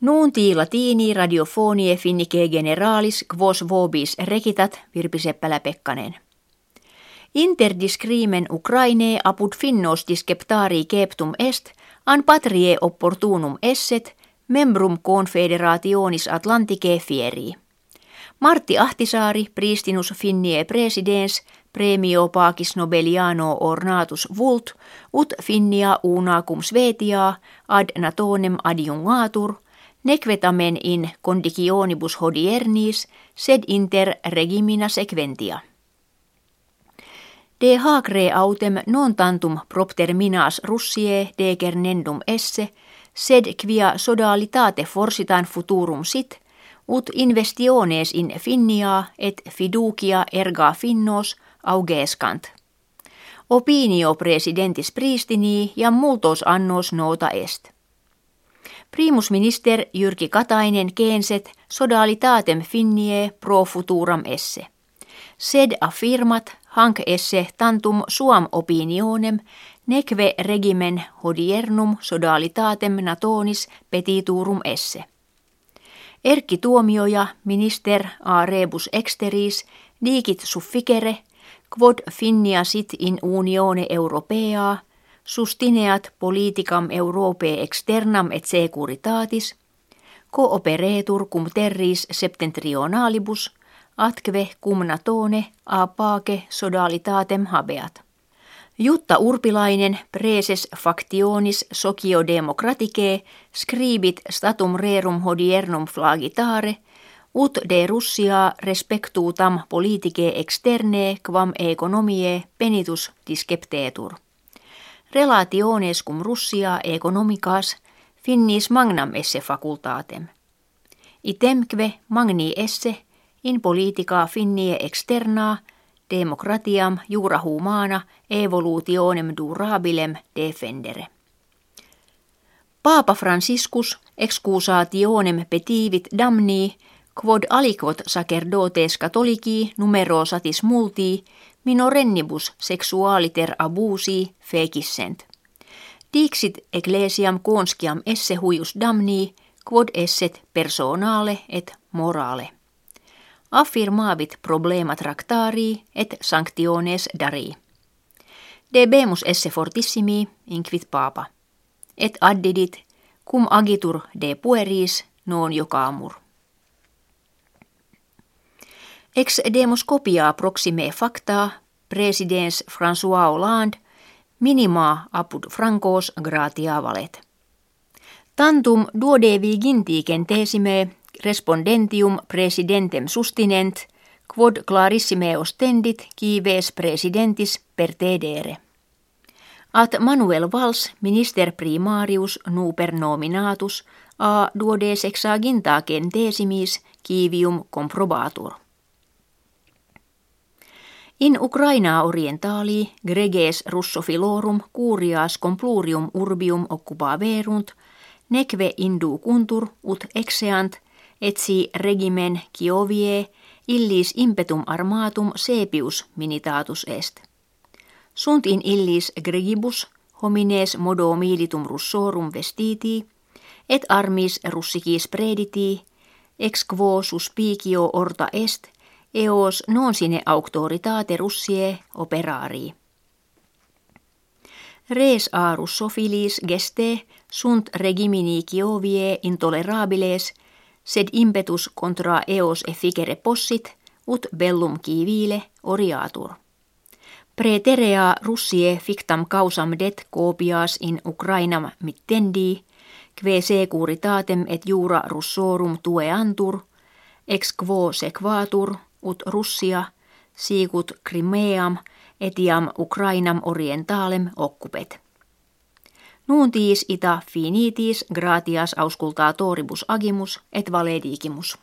Nuunti latini radiofonie finnike generalis quos vobis rekitat Virpi Seppälä-Pekkanen. Interdiscrimen Ukraine apud finnos disceptari keptum est, an patrie opportunum esset, membrum confederationis Atlanticae fieri. Martti Ahtisaari, pristinus finnie presidens, premio pacis nobeliano ornatus vult, ut finnia unacum svetia ad natonem adjungatur – Nequetamen in conditionibus hodiernis, sed inter regimina sequentia. De hagre autem non tantum propter minas russie decernendum esse, sed quia sodalitate forsitan futurum sit, ut investiones in finnia et fiducia erga finnos augescant. Opinio presidentis pristinii ja multos annos nota est. Primusminister Jyrki Katainen keenset sodalitatem finnie pro futuram esse. Sed affirmat hanc esse tantum suam opinionem neque regimen hodiernum sodalitatem natonis petiturum esse. Erkki Tuomioja, minister a rebus exteris, digit sufficere, quod finnia sit in unione europea, sustineat politicam Europae externam et securitatis, cooperetur cum terris septentrionalibus, atque cum natone a pace sodalitatem habeat. Jutta Urpilainen, preses factionis sociodemocraticae, scribit statum rerum hodiernum flagitare, ut de Russia respectutam politicae externe quam economiae penitus disceptetur relationes cum Russia economicas finnis magnam esse facultatem. Itemque magni esse in politica finnie externa democratiam jura humana evolutionem durabilem defendere. Paapa Franciscus excusationem petivit damni quod aliquot sacerdotes catholici numero satis multi minorennibus sexualiter abusi fecissent. Dixit ecclesiam consciam esse huius damni, quod esset personale et morale. Affirmavit problema tractari et sanctiones dari. Debemus esse fortissimi, inquit papa. Et addidit, cum agitur de pueris non jocamur. Ex demos copia proxime facta, presidens François Hollande, minima apud francos gratia valet. Tantum duodevi gintiken respondentium presidentem sustinent, quod clarissime ostendit kives presidentis pertedere. At Manuel Valls, minister primarius nuper nominatus, a duodes exagintaaken tesimis kivium comprobatur. In Ukraina orientali greges russofilorum curias complurium urbium occupaverunt, neque indu kuntur ut exeant, etsi regimen Kiovie illis impetum armatum sepius minitatus est. Sunt in illis gregibus homines modo militum russorum vestiti, et armis russicis prediti, ex quo suspicio orta est – eos non sine auctoritate russie operarii. Res a russofilis geste sunt regimini Kiovie intolerabiles, sed impetus contra eos efficere possit, ut bellum civile oriatur. Preterea russie fictam causam det copias in Ukrainam mittendi, kve securitatem et jura russorum tueantur, ex quo sequatur ut Russia, siikut Crimeam, etiam Ukrainam orientalem occupet. Nuuntiis ita finitis gratias auscultatoribus agimus et valedigimus.